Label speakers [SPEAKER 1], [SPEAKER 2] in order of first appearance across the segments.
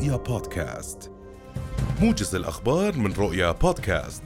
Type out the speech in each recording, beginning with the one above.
[SPEAKER 1] رؤيا بودكاست. موجز الأخبار من رؤيا بودكاست.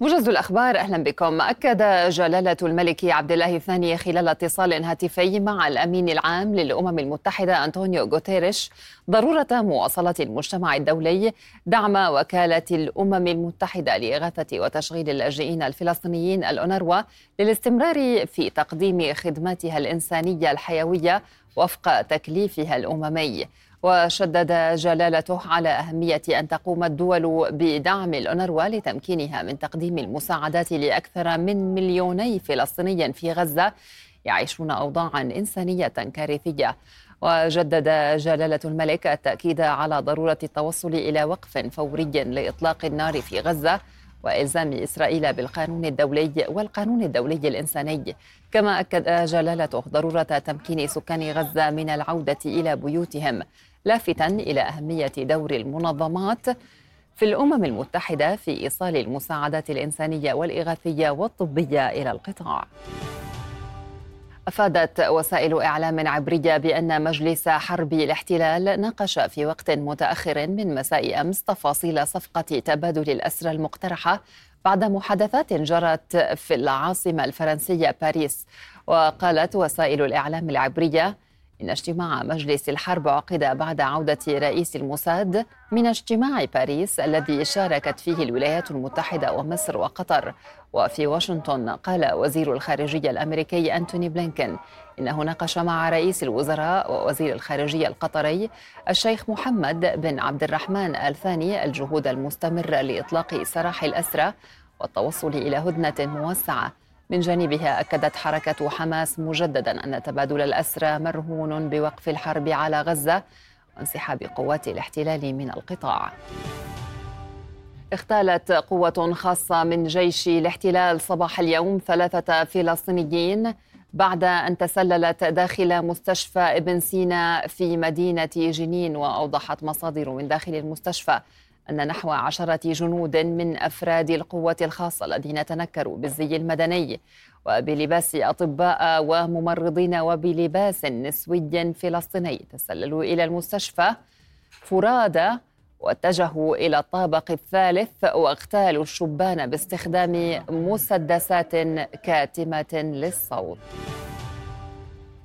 [SPEAKER 2] موجز الأخبار أهلا بكم. أكد جلالة الملك عبد الله الثاني خلال اتصال هاتفي مع الأمين العام للأمم المتحدة أنطونيو غوتيريش ضرورة مواصلة المجتمع الدولي دعم وكالة الأمم المتحدة لإغاثة وتشغيل اللاجئين الفلسطينيين الأونروا للاستمرار في تقديم خدماتها الإنسانية الحيوية وفق تكليفها الأممي. وشدد جلالته على أهمية أن تقوم الدول بدعم الأونروا لتمكينها من تقديم المساعدات لأكثر من مليوني فلسطيني في غزة يعيشون أوضاعا إنسانية كارثية. وجدد جلالة الملك التأكيد على ضرورة التوصل إلى وقف فوري لإطلاق النار في غزة وإلزام إسرائيل بالقانون الدولي والقانون الدولي الإنساني. كما أكد جلالته ضرورة تمكين سكان غزة من العودة إلى بيوتهم. لافتا إلى أهمية دور المنظمات في الأمم المتحدة في إيصال المساعدات الإنسانية والإغاثية والطبية إلى القطاع. أفادت وسائل إعلام عبرية بأن مجلس حرب الاحتلال ناقش في وقت متأخر من مساء أمس تفاصيل صفقة تبادل الأسرى المقترحة بعد محادثات جرت في العاصمة الفرنسية باريس. وقالت وسائل الإعلام العبرية إن اجتماع مجلس الحرب عقد بعد عودة رئيس الموساد من اجتماع باريس الذي شاركت فيه الولايات المتحدة ومصر وقطر. وفي واشنطن قال وزير الخارجية الأمريكي أنتوني بلينكن إنه ناقش مع رئيس الوزراء ووزير الخارجية القطري الشيخ محمد بن عبد الرحمن الثاني الجهود المستمرة لإطلاق سراح الأسرى والتوصل إلى هدنة موسعة. من جانبها أكدت حركة حماس مجددا أن تبادل الأسرى مرهون بوقف الحرب على غزة وانسحاب قوات الاحتلال من القطاع. اختالت قوة خاصة من جيش الاحتلال صباح اليوم ثلاثة فلسطينيين بعد أن تسللت داخل مستشفى ابن سينا في مدينة جنين وأوضحت مصادر من داخل المستشفى أن نحو عشرة جنود من أفراد القوة الخاصة الذين تنكروا بالزي المدني وبلباس أطباء وممرضين وبلباس نسوي فلسطيني تسللوا إلى المستشفى. فرادى واتجهوا إلى الطابق الثالث واغتالوا الشبان باستخدام مسدسات كاتمة للصوت.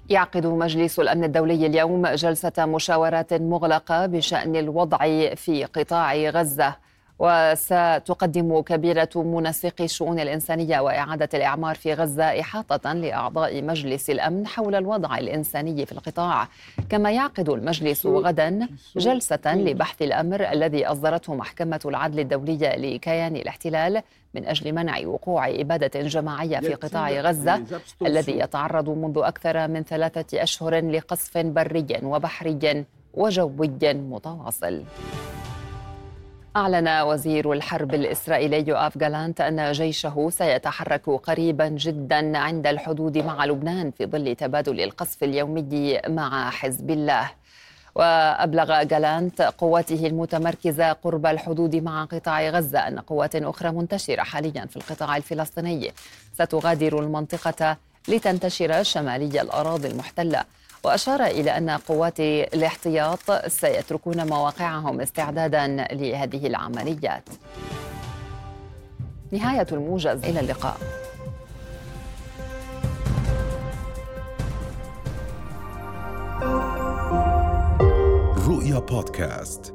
[SPEAKER 2] يعقد مجلس الأمن الدولي اليوم جلسة مشاورات مغلقة بشأن الوضع في قطاع غزة. وستقدم كبيرة منسقي الشؤون الإنسانية وإعادة الإعمار في غزة إحاطة لأعضاء مجلس الأمن حول الوضع الإنساني في القطاع. كما يعقد المجلس غدا جلسة لبحث الأمر الذي أصدرته محكمة العدل الدولية لكيان الاحتلال من أجل منع وقوع إبادة جماعية في قطاع غزة الذي يتعرض منذ أكثر من ثلاثة أشهر لقصف بري وبحري وجوي متواصل. أعلن وزير الحرب الإسرائيلي يوآف جالانت أن جيشه سيتحرك قريبا جدا عند الحدود مع لبنان في ظل تبادل القصف اليومي مع حزب الله. وأبلغ جالانت قواته المتمركزة قرب الحدود مع قطاع غزة أن قوات أخرى منتشرة حاليا في القطاع الفلسطيني. ستغادر المنطقة لتنتشر شمالي الأراضي المحتلة. وأشار إلى أن قوات الاحتياط سيتركون مواقعهم استعدادا لهذه العمليات. نهاية الموجز إلى اللقاء.
[SPEAKER 1] رؤيا بودكاست.